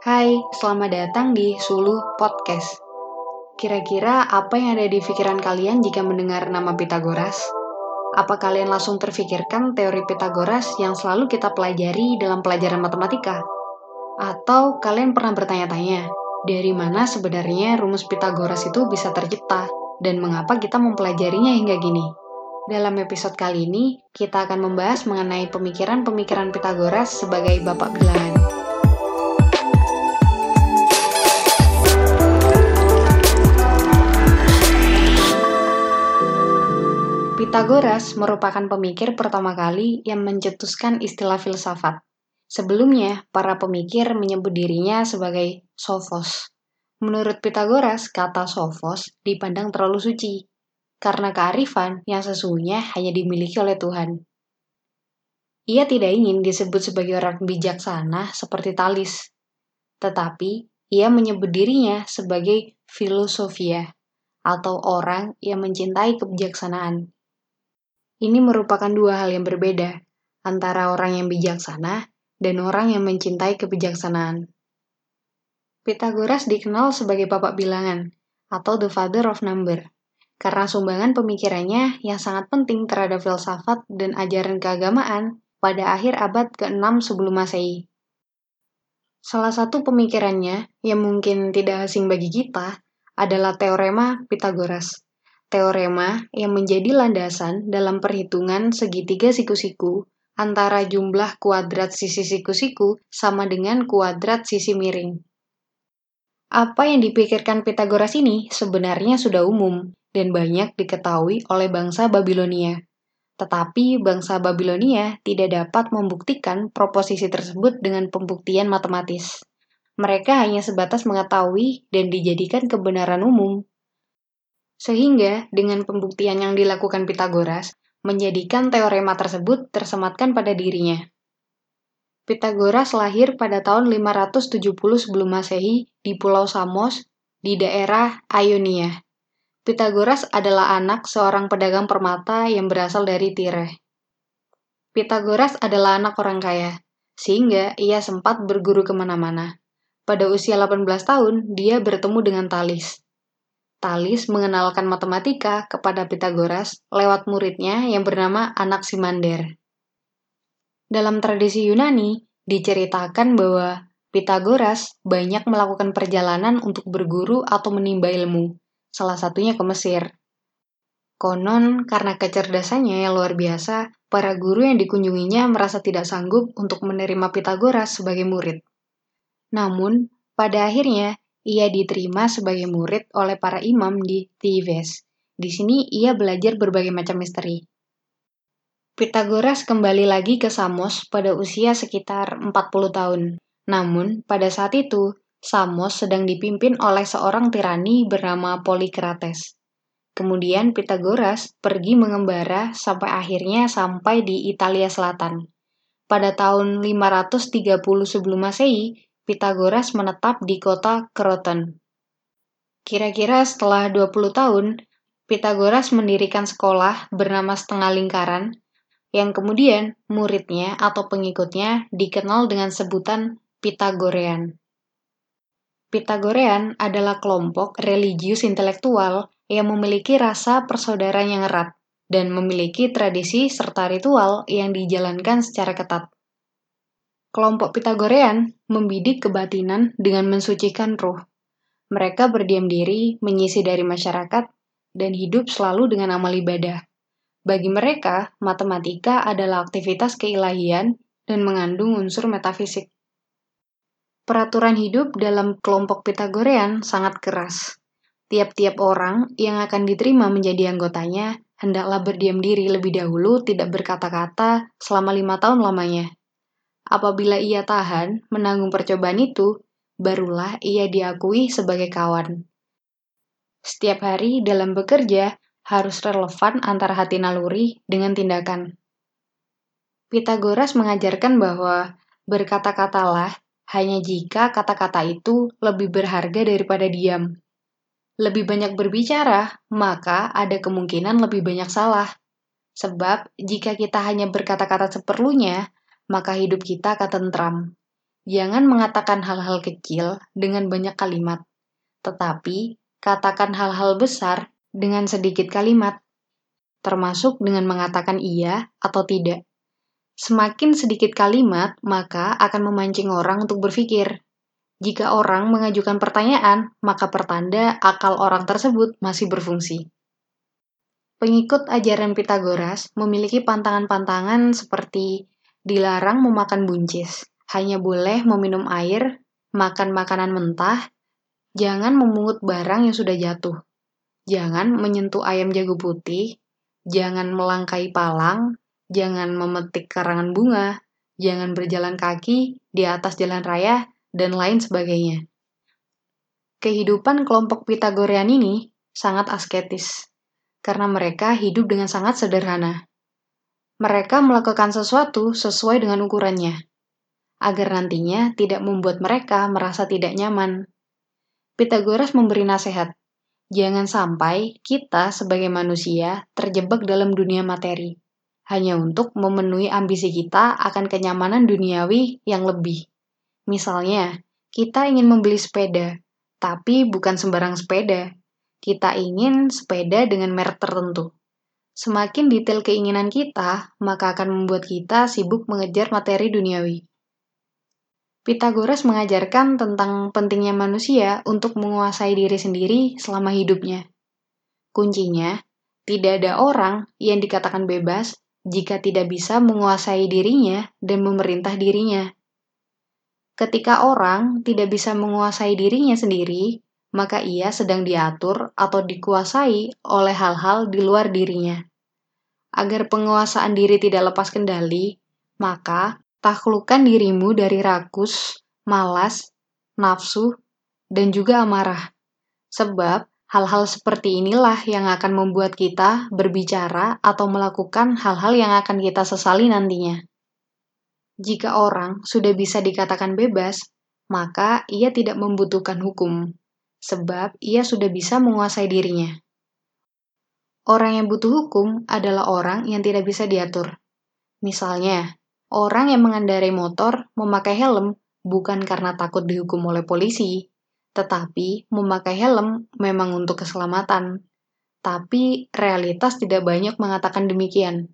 Hai, selamat datang di Sulu Podcast. Kira-kira apa yang ada di pikiran kalian jika mendengar nama Pitagoras? Apa kalian langsung terfikirkan teori Pitagoras yang selalu kita pelajari dalam pelajaran matematika? Atau kalian pernah bertanya-tanya, dari mana sebenarnya rumus Pitagoras itu bisa tercipta dan mengapa kita mempelajarinya hingga gini? Dalam episode kali ini, kita akan membahas mengenai pemikiran-pemikiran Pitagoras sebagai bapak bilangan. Pitagoras merupakan pemikir pertama kali yang mencetuskan istilah filsafat. Sebelumnya, para pemikir menyebut dirinya sebagai sophos. Menurut Pitagoras, kata sophos dipandang terlalu suci, karena kearifan yang sesungguhnya hanya dimiliki oleh Tuhan. Ia tidak ingin disebut sebagai orang bijaksana seperti Talis, tetapi ia menyebut dirinya sebagai filosofia atau orang yang mencintai kebijaksanaan. Ini merupakan dua hal yang berbeda antara orang yang bijaksana dan orang yang mencintai kebijaksanaan. Pitagoras dikenal sebagai bapak bilangan atau the father of number karena sumbangan pemikirannya yang sangat penting terhadap filsafat dan ajaran keagamaan pada akhir abad ke-6 sebelum Masehi. Salah satu pemikirannya yang mungkin tidak asing bagi kita adalah teorema Pitagoras teorema yang menjadi landasan dalam perhitungan segitiga siku-siku antara jumlah kuadrat sisi siku-siku sama dengan kuadrat sisi miring. Apa yang dipikirkan Pitagoras ini sebenarnya sudah umum dan banyak diketahui oleh bangsa Babilonia. Tetapi bangsa Babilonia tidak dapat membuktikan proposisi tersebut dengan pembuktian matematis. Mereka hanya sebatas mengetahui dan dijadikan kebenaran umum sehingga dengan pembuktian yang dilakukan Pitagoras, menjadikan teorema tersebut tersematkan pada dirinya. Pitagoras lahir pada tahun 570 sebelum Masehi di Pulau Samos di daerah Ionia. Pitagoras adalah anak seorang pedagang permata yang berasal dari Tire. Pitagoras adalah anak orang kaya, sehingga ia sempat berguru ke mana-mana. Pada usia 18 tahun, dia bertemu dengan Talis, Talis mengenalkan matematika kepada Pitagoras lewat muridnya yang bernama Anaximander. Dalam tradisi Yunani, diceritakan bahwa Pitagoras banyak melakukan perjalanan untuk berguru atau menimba ilmu, salah satunya ke Mesir. Konon, karena kecerdasannya yang luar biasa, para guru yang dikunjunginya merasa tidak sanggup untuk menerima Pitagoras sebagai murid. Namun, pada akhirnya ia diterima sebagai murid oleh para imam di Thebes. Di sini ia belajar berbagai macam misteri. Pitagoras kembali lagi ke Samos pada usia sekitar 40 tahun. Namun, pada saat itu, Samos sedang dipimpin oleh seorang tirani bernama Polikrates. Kemudian Pitagoras pergi mengembara sampai akhirnya sampai di Italia Selatan. Pada tahun 530 sebelum Masehi, Pitagoras menetap di kota Croton. Kira-kira setelah 20 tahun, Pitagoras mendirikan sekolah bernama Setengah Lingkaran, yang kemudian muridnya atau pengikutnya dikenal dengan sebutan Pitagorean. Pitagorean adalah kelompok religius intelektual yang memiliki rasa persaudaraan yang erat dan memiliki tradisi serta ritual yang dijalankan secara ketat. Kelompok Pitagorean membidik kebatinan dengan mensucikan ruh. Mereka berdiam diri, menyisi dari masyarakat, dan hidup selalu dengan amal ibadah. Bagi mereka, matematika adalah aktivitas keilahian dan mengandung unsur metafisik. Peraturan hidup dalam kelompok Pitagorean sangat keras. Tiap-tiap orang yang akan diterima menjadi anggotanya hendaklah berdiam diri lebih dahulu tidak berkata-kata selama lima tahun lamanya. Apabila ia tahan menanggung percobaan itu, barulah ia diakui sebagai kawan. Setiap hari dalam bekerja harus relevan antara hati naluri dengan tindakan. Pitagoras mengajarkan bahwa berkata-katalah hanya jika kata-kata itu lebih berharga daripada diam. Lebih banyak berbicara, maka ada kemungkinan lebih banyak salah. Sebab, jika kita hanya berkata-kata seperlunya, maka hidup kita akan tentram. Jangan mengatakan hal-hal kecil dengan banyak kalimat, tetapi katakan hal-hal besar dengan sedikit kalimat, termasuk dengan mengatakan iya atau tidak. Semakin sedikit kalimat, maka akan memancing orang untuk berpikir. Jika orang mengajukan pertanyaan, maka pertanda akal orang tersebut masih berfungsi. Pengikut ajaran Pitagoras memiliki pantangan-pantangan seperti dilarang memakan buncis, hanya boleh meminum air, makan makanan mentah, jangan memungut barang yang sudah jatuh, jangan menyentuh ayam jago putih, jangan melangkai palang, jangan memetik karangan bunga, jangan berjalan kaki di atas jalan raya, dan lain sebagainya. Kehidupan kelompok Pitagorean ini sangat asketis, karena mereka hidup dengan sangat sederhana. Mereka melakukan sesuatu sesuai dengan ukurannya, agar nantinya tidak membuat mereka merasa tidak nyaman. Pitagoras memberi nasihat, jangan sampai kita sebagai manusia terjebak dalam dunia materi hanya untuk memenuhi ambisi kita akan kenyamanan duniawi yang lebih. Misalnya, kita ingin membeli sepeda, tapi bukan sembarang sepeda. Kita ingin sepeda dengan merek tertentu. Semakin detail keinginan kita, maka akan membuat kita sibuk mengejar materi duniawi. Pitagoras mengajarkan tentang pentingnya manusia untuk menguasai diri sendiri selama hidupnya. Kuncinya, tidak ada orang yang dikatakan bebas jika tidak bisa menguasai dirinya dan memerintah dirinya. Ketika orang tidak bisa menguasai dirinya sendiri, maka ia sedang diatur atau dikuasai oleh hal-hal di luar dirinya. Agar penguasaan diri tidak lepas kendali, maka taklukkan dirimu dari rakus, malas, nafsu, dan juga amarah. Sebab Hal-hal seperti inilah yang akan membuat kita berbicara atau melakukan hal-hal yang akan kita sesali nantinya. Jika orang sudah bisa dikatakan bebas, maka ia tidak membutuhkan hukum, sebab ia sudah bisa menguasai dirinya. Orang yang butuh hukum adalah orang yang tidak bisa diatur. Misalnya, orang yang mengendarai motor memakai helm bukan karena takut dihukum oleh polisi, tetapi memakai helm memang untuk keselamatan. Tapi realitas tidak banyak mengatakan demikian.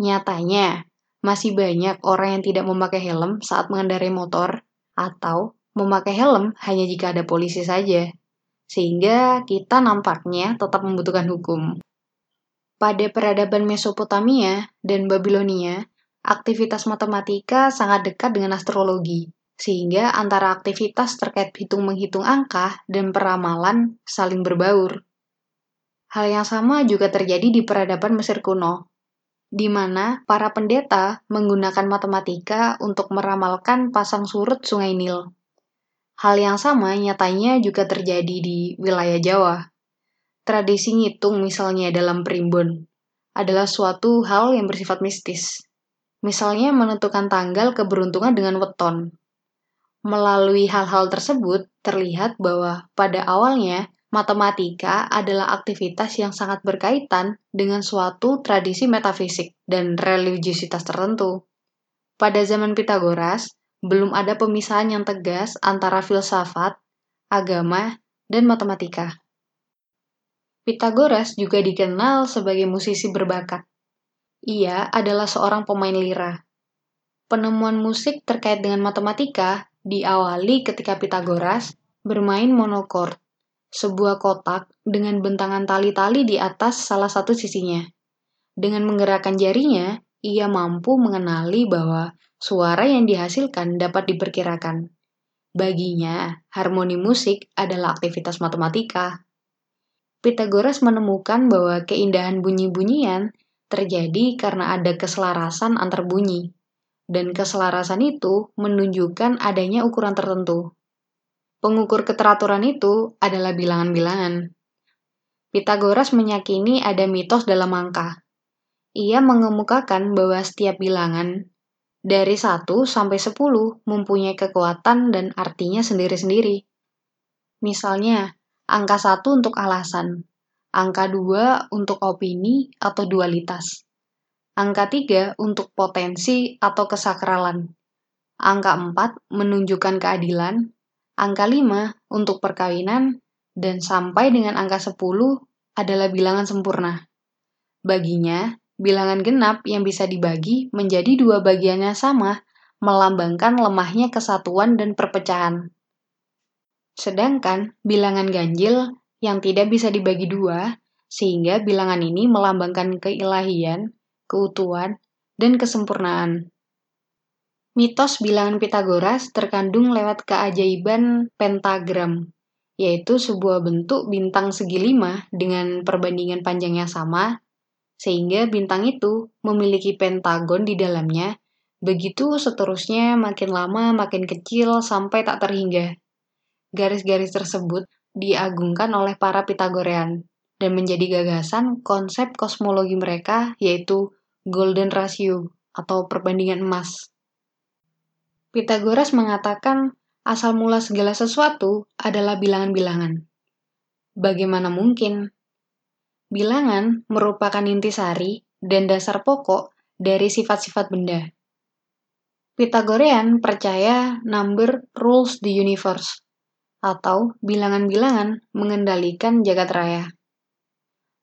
Nyatanya, masih banyak orang yang tidak memakai helm saat mengendarai motor atau memakai helm hanya jika ada polisi saja. Sehingga kita nampaknya tetap membutuhkan hukum. Pada peradaban Mesopotamia dan Babilonia, aktivitas matematika sangat dekat dengan astrologi sehingga antara aktivitas terkait hitung-menghitung angka dan peramalan saling berbaur. Hal yang sama juga terjadi di peradaban Mesir kuno, di mana para pendeta menggunakan matematika untuk meramalkan pasang surut Sungai Nil. Hal yang sama nyatanya juga terjadi di wilayah Jawa. Tradisi ngitung misalnya dalam primbon adalah suatu hal yang bersifat mistis. Misalnya menentukan tanggal keberuntungan dengan weton, Melalui hal-hal tersebut, terlihat bahwa pada awalnya matematika adalah aktivitas yang sangat berkaitan dengan suatu tradisi metafisik dan religiusitas tertentu. Pada zaman Pitagoras, belum ada pemisahan yang tegas antara filsafat, agama, dan matematika. Pitagoras juga dikenal sebagai musisi berbakat. Ia adalah seorang pemain lira. Penemuan musik terkait dengan matematika diawali ketika Pitagoras bermain monokord, sebuah kotak dengan bentangan tali-tali di atas salah satu sisinya. Dengan menggerakkan jarinya, ia mampu mengenali bahwa suara yang dihasilkan dapat diperkirakan. Baginya, harmoni musik adalah aktivitas matematika. Pitagoras menemukan bahwa keindahan bunyi-bunyian terjadi karena ada keselarasan antar bunyi dan keselarasan itu menunjukkan adanya ukuran tertentu. Pengukur keteraturan itu adalah bilangan-bilangan. Pitagoras meyakini ada mitos dalam angka. Ia mengemukakan bahwa setiap bilangan dari 1 sampai 10 mempunyai kekuatan dan artinya sendiri-sendiri. Misalnya, angka 1 untuk alasan, angka 2 untuk opini atau dualitas, Angka 3 untuk potensi atau kesakralan. angka 4 menunjukkan keadilan, angka 5 untuk perkawinan, dan sampai dengan angka 10 adalah bilangan sempurna. Baginya, bilangan genap yang bisa dibagi menjadi dua bagiannya sama, melambangkan lemahnya kesatuan dan perpecahan. Sedangkan bilangan ganjil yang tidak bisa dibagi dua, sehingga bilangan ini melambangkan keilahian, keutuhan, dan kesempurnaan. Mitos bilangan Pitagoras terkandung lewat keajaiban pentagram, yaitu sebuah bentuk bintang segi lima dengan perbandingan panjangnya sama sehingga bintang itu memiliki pentagon di dalamnya, begitu seterusnya makin lama makin kecil sampai tak terhingga. Garis-garis tersebut diagungkan oleh para Pitagorean dan menjadi gagasan konsep kosmologi mereka yaitu golden ratio atau perbandingan emas. Pitagoras mengatakan asal mula segala sesuatu adalah bilangan-bilangan. Bagaimana mungkin Bilangan merupakan intisari dan dasar pokok dari sifat-sifat benda. Pythagorean percaya number rules the universe, atau bilangan-bilangan mengendalikan jagat raya.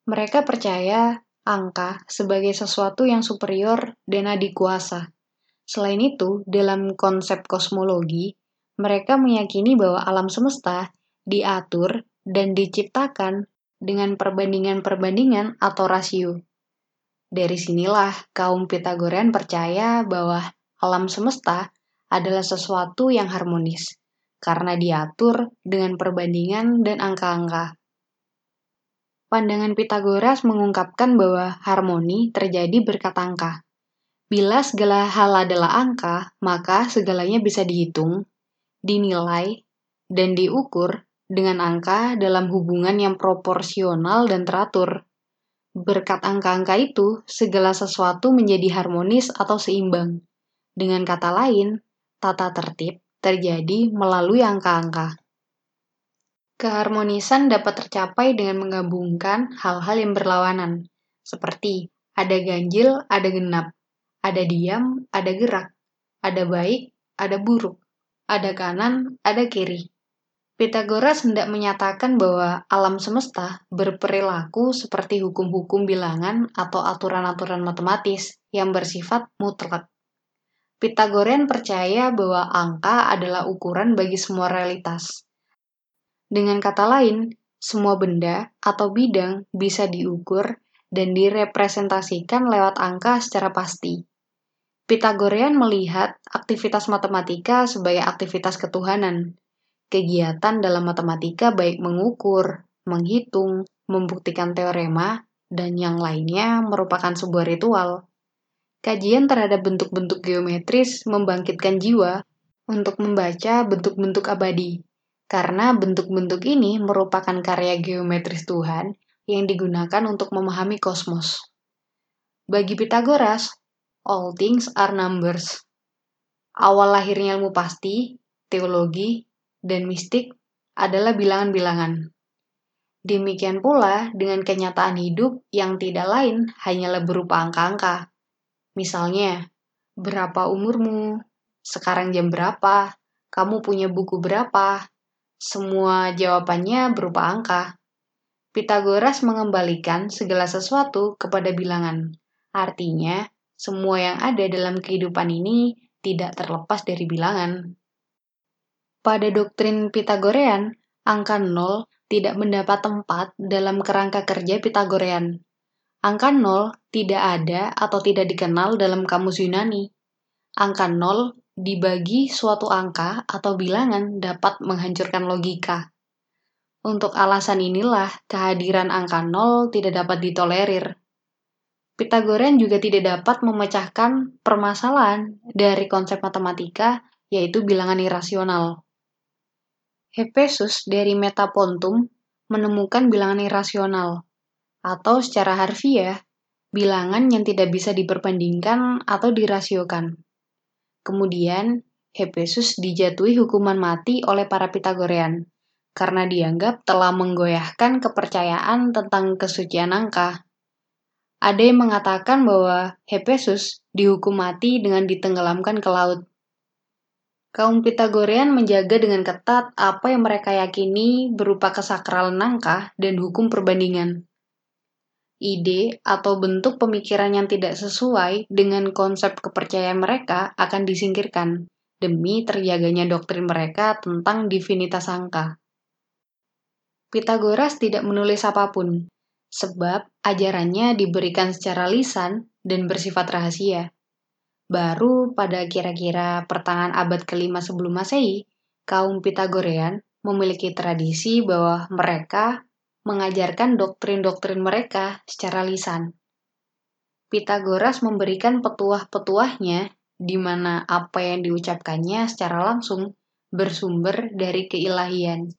Mereka percaya angka sebagai sesuatu yang superior dan adikuasa. Selain itu, dalam konsep kosmologi, mereka meyakini bahwa alam semesta diatur dan diciptakan dengan perbandingan-perbandingan atau rasio. Dari sinilah kaum Pitagorean percaya bahwa alam semesta adalah sesuatu yang harmonis karena diatur dengan perbandingan dan angka-angka. Pandangan Pitagoras mengungkapkan bahwa harmoni terjadi berkat angka. Bila segala hal adalah angka, maka segalanya bisa dihitung, dinilai, dan diukur dengan angka dalam hubungan yang proporsional dan teratur. Berkat angka-angka itu, segala sesuatu menjadi harmonis atau seimbang. Dengan kata lain, tata tertib terjadi melalui angka-angka. Keharmonisan dapat tercapai dengan menggabungkan hal-hal yang berlawanan, seperti ada ganjil, ada genap, ada diam, ada gerak, ada baik, ada buruk, ada kanan, ada kiri. Pitagoras hendak menyatakan bahwa alam semesta berperilaku seperti hukum-hukum bilangan atau aturan-aturan matematis yang bersifat mutlak. Pitagorean percaya bahwa angka adalah ukuran bagi semua realitas. Dengan kata lain, semua benda atau bidang bisa diukur dan direpresentasikan lewat angka secara pasti. Pitagorean melihat aktivitas matematika sebagai aktivitas ketuhanan, Kegiatan dalam matematika baik mengukur, menghitung, membuktikan teorema, dan yang lainnya merupakan sebuah ritual. Kajian terhadap bentuk-bentuk geometris membangkitkan jiwa untuk membaca bentuk-bentuk abadi, karena bentuk-bentuk ini merupakan karya geometris Tuhan yang digunakan untuk memahami kosmos. Bagi Pitagoras, all things are numbers. Awal lahirnya ilmu pasti, teologi, dan mistik adalah bilangan-bilangan. Demikian pula dengan kenyataan hidup yang tidak lain hanyalah berupa angka-angka. Misalnya, berapa umurmu, sekarang jam berapa, kamu punya buku berapa, semua jawabannya berupa angka. Pitagoras mengembalikan segala sesuatu kepada bilangan. Artinya, semua yang ada dalam kehidupan ini tidak terlepas dari bilangan. Pada doktrin Pitagorean, angka 0 tidak mendapat tempat dalam kerangka kerja Pitagorean. Angka 0 tidak ada atau tidak dikenal dalam kamus Yunani. Angka 0 dibagi suatu angka atau bilangan dapat menghancurkan logika. Untuk alasan inilah kehadiran angka 0 tidak dapat ditolerir. Pitagorean juga tidak dapat memecahkan permasalahan dari konsep matematika, yaitu bilangan irasional. Hephaestus dari Metapontum menemukan bilangan irasional, atau secara harfiah, bilangan yang tidak bisa diperbandingkan atau dirasiokan. Kemudian, Hephaestus dijatuhi hukuman mati oleh para Pitagorean karena dianggap telah menggoyahkan kepercayaan tentang kesucian angka. Ada yang mengatakan bahwa Hephaestus dihukum mati dengan ditenggelamkan ke laut. Kaum Pitagorean menjaga dengan ketat apa yang mereka yakini berupa kesakralan nangka dan hukum perbandingan. Ide atau bentuk pemikiran yang tidak sesuai dengan konsep kepercayaan mereka akan disingkirkan demi terjaganya doktrin mereka tentang divinitas angka. Pitagoras tidak menulis apa pun, sebab ajarannya diberikan secara lisan dan bersifat rahasia. Baru pada kira-kira pertengahan abad kelima sebelum Masehi, kaum Pitagorean memiliki tradisi bahwa mereka mengajarkan doktrin-doktrin mereka secara lisan. Pitagoras memberikan petuah-petuahnya di mana apa yang diucapkannya secara langsung bersumber dari keilahian.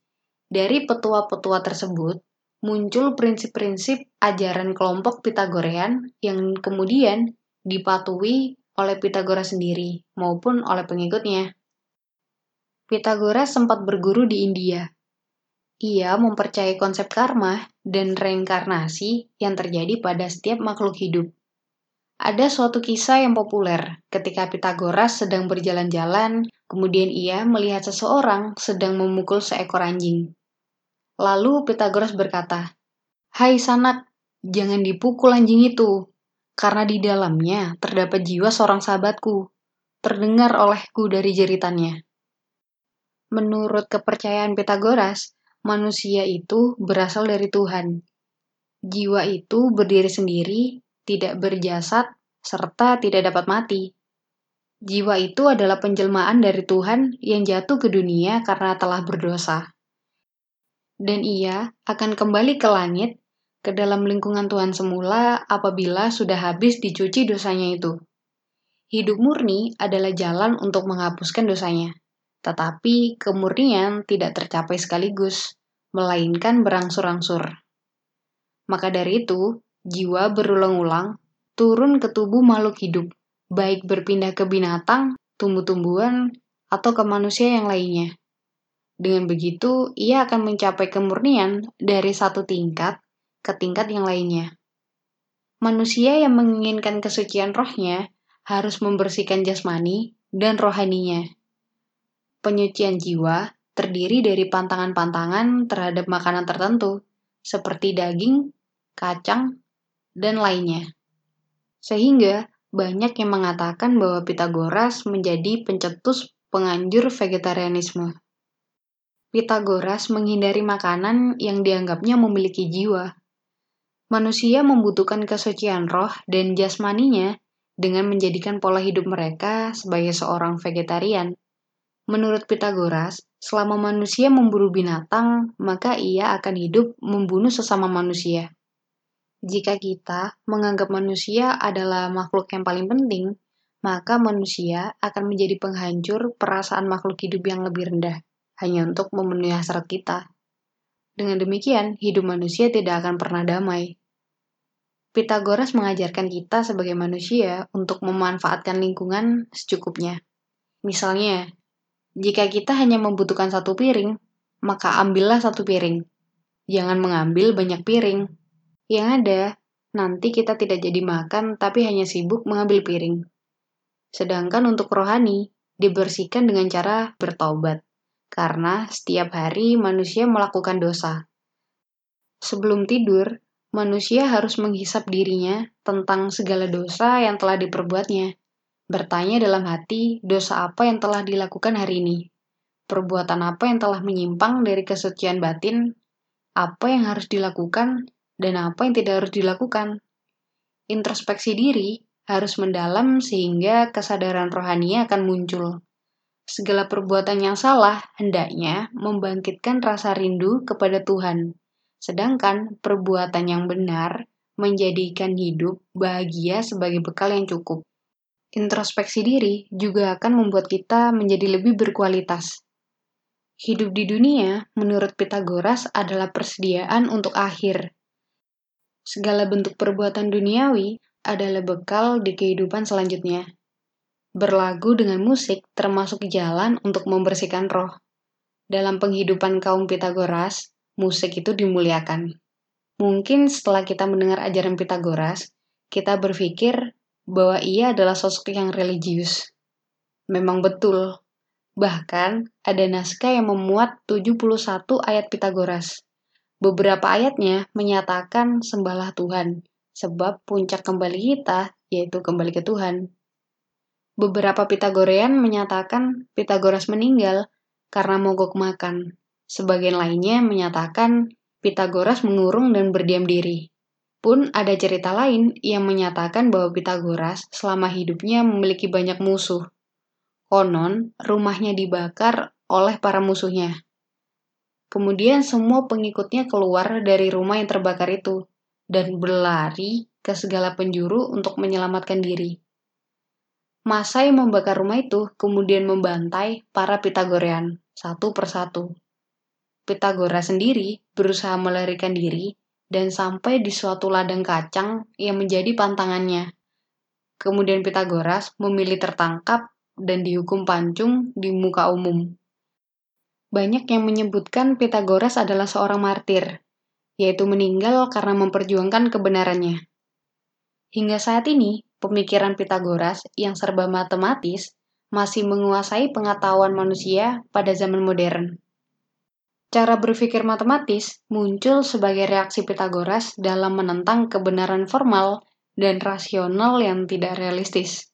Dari petua-petua tersebut, muncul prinsip-prinsip ajaran kelompok Pitagorean yang kemudian dipatuhi oleh Pitagoras sendiri maupun oleh pengikutnya. Pitagoras sempat berguru di India. Ia mempercayai konsep karma dan reinkarnasi yang terjadi pada setiap makhluk hidup. Ada suatu kisah yang populer ketika Pitagoras sedang berjalan-jalan, kemudian ia melihat seseorang sedang memukul seekor anjing. Lalu Pitagoras berkata, "Hai sanak, jangan dipukul anjing itu, karena di dalamnya terdapat jiwa seorang sahabatku, terdengar olehku dari jeritannya. Menurut kepercayaan Pitagoras, manusia itu berasal dari Tuhan. Jiwa itu berdiri sendiri, tidak berjasad, serta tidak dapat mati. Jiwa itu adalah penjelmaan dari Tuhan yang jatuh ke dunia karena telah berdosa. Dan ia akan kembali ke langit ke dalam lingkungan Tuhan semula apabila sudah habis dicuci dosanya itu. Hidup murni adalah jalan untuk menghapuskan dosanya, tetapi kemurnian tidak tercapai sekaligus, melainkan berangsur-angsur. Maka dari itu, jiwa berulang-ulang turun ke tubuh makhluk hidup, baik berpindah ke binatang, tumbuh-tumbuhan, atau ke manusia yang lainnya. Dengan begitu, ia akan mencapai kemurnian dari satu tingkat ke tingkat yang lainnya. Manusia yang menginginkan kesucian rohnya harus membersihkan jasmani dan rohaninya. Penyucian jiwa terdiri dari pantangan-pantangan terhadap makanan tertentu, seperti daging, kacang, dan lainnya. Sehingga banyak yang mengatakan bahwa Pitagoras menjadi pencetus penganjur vegetarianisme. Pitagoras menghindari makanan yang dianggapnya memiliki jiwa, Manusia membutuhkan kesucian roh dan jasmaninya dengan menjadikan pola hidup mereka sebagai seorang vegetarian. Menurut Pitagoras, selama manusia memburu binatang, maka ia akan hidup membunuh sesama manusia. Jika kita menganggap manusia adalah makhluk yang paling penting, maka manusia akan menjadi penghancur perasaan makhluk hidup yang lebih rendah, hanya untuk memenuhi hasrat kita. Dengan demikian, hidup manusia tidak akan pernah damai. Pitagoras mengajarkan kita sebagai manusia untuk memanfaatkan lingkungan secukupnya. Misalnya, jika kita hanya membutuhkan satu piring, maka ambillah satu piring. Jangan mengambil banyak piring. Yang ada, nanti kita tidak jadi makan tapi hanya sibuk mengambil piring. Sedangkan untuk rohani, dibersihkan dengan cara bertobat. Karena setiap hari manusia melakukan dosa. Sebelum tidur, manusia harus menghisap dirinya tentang segala dosa yang telah diperbuatnya. Bertanya dalam hati, dosa apa yang telah dilakukan hari ini? Perbuatan apa yang telah menyimpang dari kesucian batin? Apa yang harus dilakukan dan apa yang tidak harus dilakukan? Introspeksi diri harus mendalam sehingga kesadaran rohani akan muncul. Segala perbuatan yang salah hendaknya membangkitkan rasa rindu kepada Tuhan Sedangkan perbuatan yang benar menjadikan hidup bahagia sebagai bekal yang cukup. Introspeksi diri juga akan membuat kita menjadi lebih berkualitas. Hidup di dunia, menurut Pitagoras, adalah persediaan untuk akhir. Segala bentuk perbuatan duniawi adalah bekal di kehidupan selanjutnya. Berlagu dengan musik termasuk jalan untuk membersihkan roh. Dalam penghidupan kaum Pitagoras, musik itu dimuliakan. Mungkin setelah kita mendengar ajaran Pitagoras, kita berpikir bahwa ia adalah sosok yang religius. Memang betul, Bahkan, ada naskah yang memuat 71 ayat Pitagoras. Beberapa ayatnya menyatakan sembahlah Tuhan, sebab puncak kembali kita yaitu kembali ke Tuhan. Beberapa Pitagorean menyatakan Pitagoras meninggal karena mogok makan. Sebagian lainnya menyatakan Pitagoras mengurung dan berdiam diri. Pun ada cerita lain yang menyatakan bahwa Pitagoras selama hidupnya memiliki banyak musuh. Konon, rumahnya dibakar oleh para musuhnya. Kemudian semua pengikutnya keluar dari rumah yang terbakar itu dan berlari ke segala penjuru untuk menyelamatkan diri. Masa yang membakar rumah itu kemudian membantai para Pitagorean satu persatu. Pitagoras sendiri berusaha melarikan diri dan sampai di suatu ladang kacang yang menjadi pantangannya. Kemudian Pitagoras memilih tertangkap dan dihukum pancung di muka umum. Banyak yang menyebutkan Pitagoras adalah seorang martir, yaitu meninggal karena memperjuangkan kebenarannya. Hingga saat ini, pemikiran Pitagoras yang serba matematis masih menguasai pengetahuan manusia pada zaman modern. Cara berpikir matematis muncul sebagai reaksi Pitagoras dalam menentang kebenaran formal dan rasional yang tidak realistis.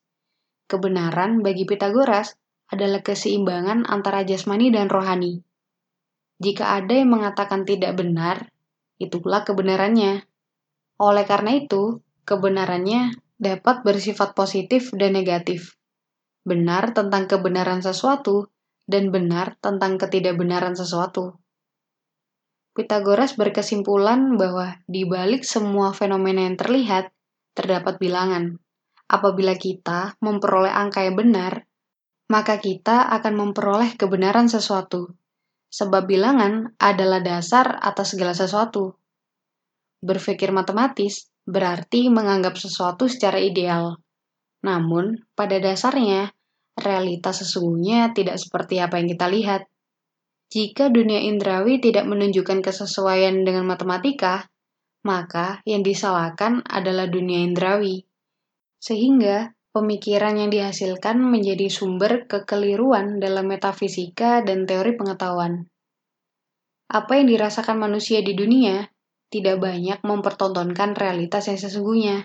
Kebenaran bagi Pitagoras adalah keseimbangan antara jasmani dan rohani. Jika ada yang mengatakan tidak benar, itulah kebenarannya. Oleh karena itu, kebenarannya dapat bersifat positif dan negatif. Benar tentang kebenaran sesuatu dan benar tentang ketidakbenaran sesuatu. Pitagoras berkesimpulan bahwa di balik semua fenomena yang terlihat, terdapat bilangan. Apabila kita memperoleh angka yang benar, maka kita akan memperoleh kebenaran sesuatu. Sebab bilangan adalah dasar atas segala sesuatu. Berpikir matematis berarti menganggap sesuatu secara ideal. Namun, pada dasarnya, realitas sesungguhnya tidak seperti apa yang kita lihat. Jika dunia indrawi tidak menunjukkan kesesuaian dengan matematika, maka yang disalahkan adalah dunia indrawi. Sehingga pemikiran yang dihasilkan menjadi sumber kekeliruan dalam metafisika dan teori pengetahuan. Apa yang dirasakan manusia di dunia tidak banyak mempertontonkan realitas yang sesungguhnya.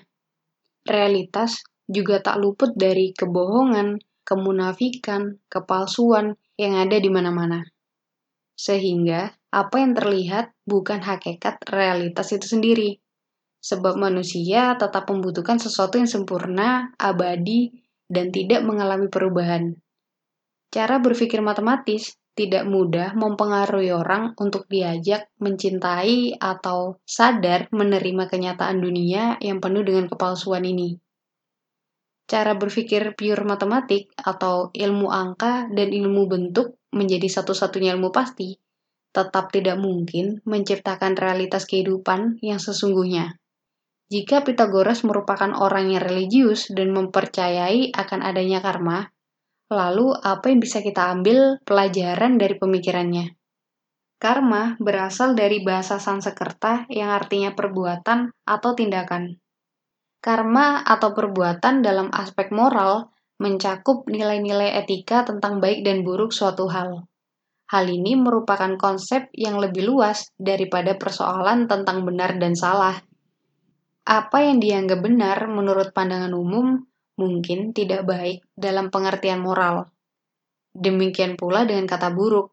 Realitas juga tak luput dari kebohongan, kemunafikan, kepalsuan yang ada di mana-mana. Sehingga apa yang terlihat bukan hakikat realitas itu sendiri, sebab manusia tetap membutuhkan sesuatu yang sempurna, abadi, dan tidak mengalami perubahan. Cara berpikir matematis tidak mudah mempengaruhi orang untuk diajak mencintai atau sadar menerima kenyataan dunia yang penuh dengan kepalsuan ini. Cara berpikir pure matematik atau ilmu angka dan ilmu bentuk menjadi satu-satunya ilmu pasti tetap tidak mungkin menciptakan realitas kehidupan yang sesungguhnya. Jika Pitagoras merupakan orang yang religius dan mempercayai akan adanya karma, lalu apa yang bisa kita ambil pelajaran dari pemikirannya? Karma berasal dari bahasa Sanskerta yang artinya perbuatan atau tindakan. Karma atau perbuatan dalam aspek moral mencakup nilai-nilai etika tentang baik dan buruk suatu hal. Hal ini merupakan konsep yang lebih luas daripada persoalan tentang benar dan salah apa yang dianggap benar menurut pandangan umum mungkin tidak baik dalam pengertian moral. Demikian pula dengan kata buruk.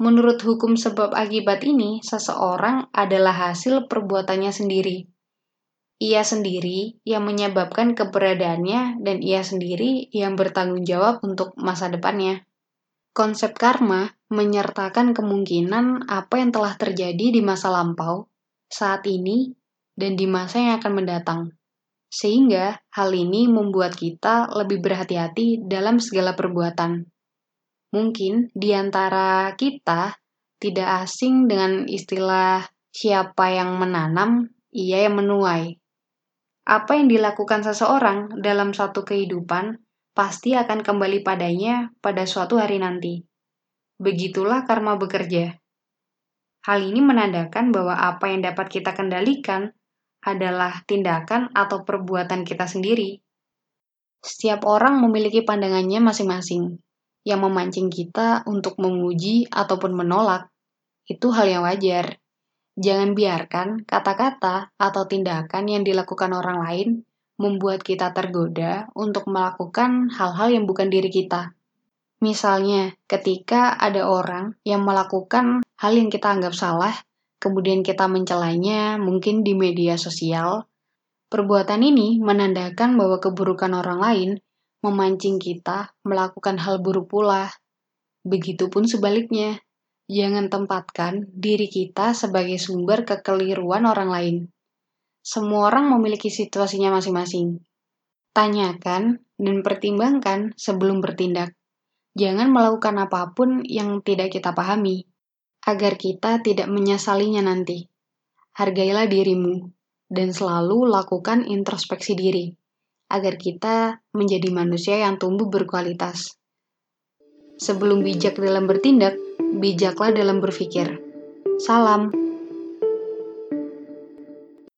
Menurut hukum sebab akibat ini, seseorang adalah hasil perbuatannya sendiri. Ia sendiri yang menyebabkan keberadaannya dan ia sendiri yang bertanggung jawab untuk masa depannya. Konsep karma menyertakan kemungkinan apa yang telah terjadi di masa lampau, saat ini, dan di masa yang akan mendatang. Sehingga hal ini membuat kita lebih berhati-hati dalam segala perbuatan. Mungkin di antara kita tidak asing dengan istilah siapa yang menanam, ia yang menuai. Apa yang dilakukan seseorang dalam suatu kehidupan pasti akan kembali padanya pada suatu hari nanti. Begitulah karma bekerja. Hal ini menandakan bahwa apa yang dapat kita kendalikan adalah tindakan atau perbuatan kita sendiri. Setiap orang memiliki pandangannya masing-masing. yang memancing kita untuk memuji ataupun menolak. Itu hal yang wajar. Jangan biarkan kata-kata atau tindakan yang dilakukan orang lain membuat kita tergoda untuk melakukan hal-hal yang bukan diri kita. Misalnya, ketika ada orang yang melakukan hal yang kita anggap salah, kemudian kita mencelanya mungkin di media sosial, perbuatan ini menandakan bahwa keburukan orang lain memancing kita melakukan hal buruk pula. Begitupun sebaliknya, jangan tempatkan diri kita sebagai sumber kekeliruan orang lain. Semua orang memiliki situasinya masing-masing. Tanyakan dan pertimbangkan sebelum bertindak. Jangan melakukan apa pun yang tidak kita pahami, agar kita tidak menyesalinya nanti. Hargailah dirimu, dan selalu lakukan introspeksi diri, agar kita menjadi manusia yang tumbuh berkualitas. Sebelum bijak dalam bertindak, bijaklah dalam berpikir. Salam.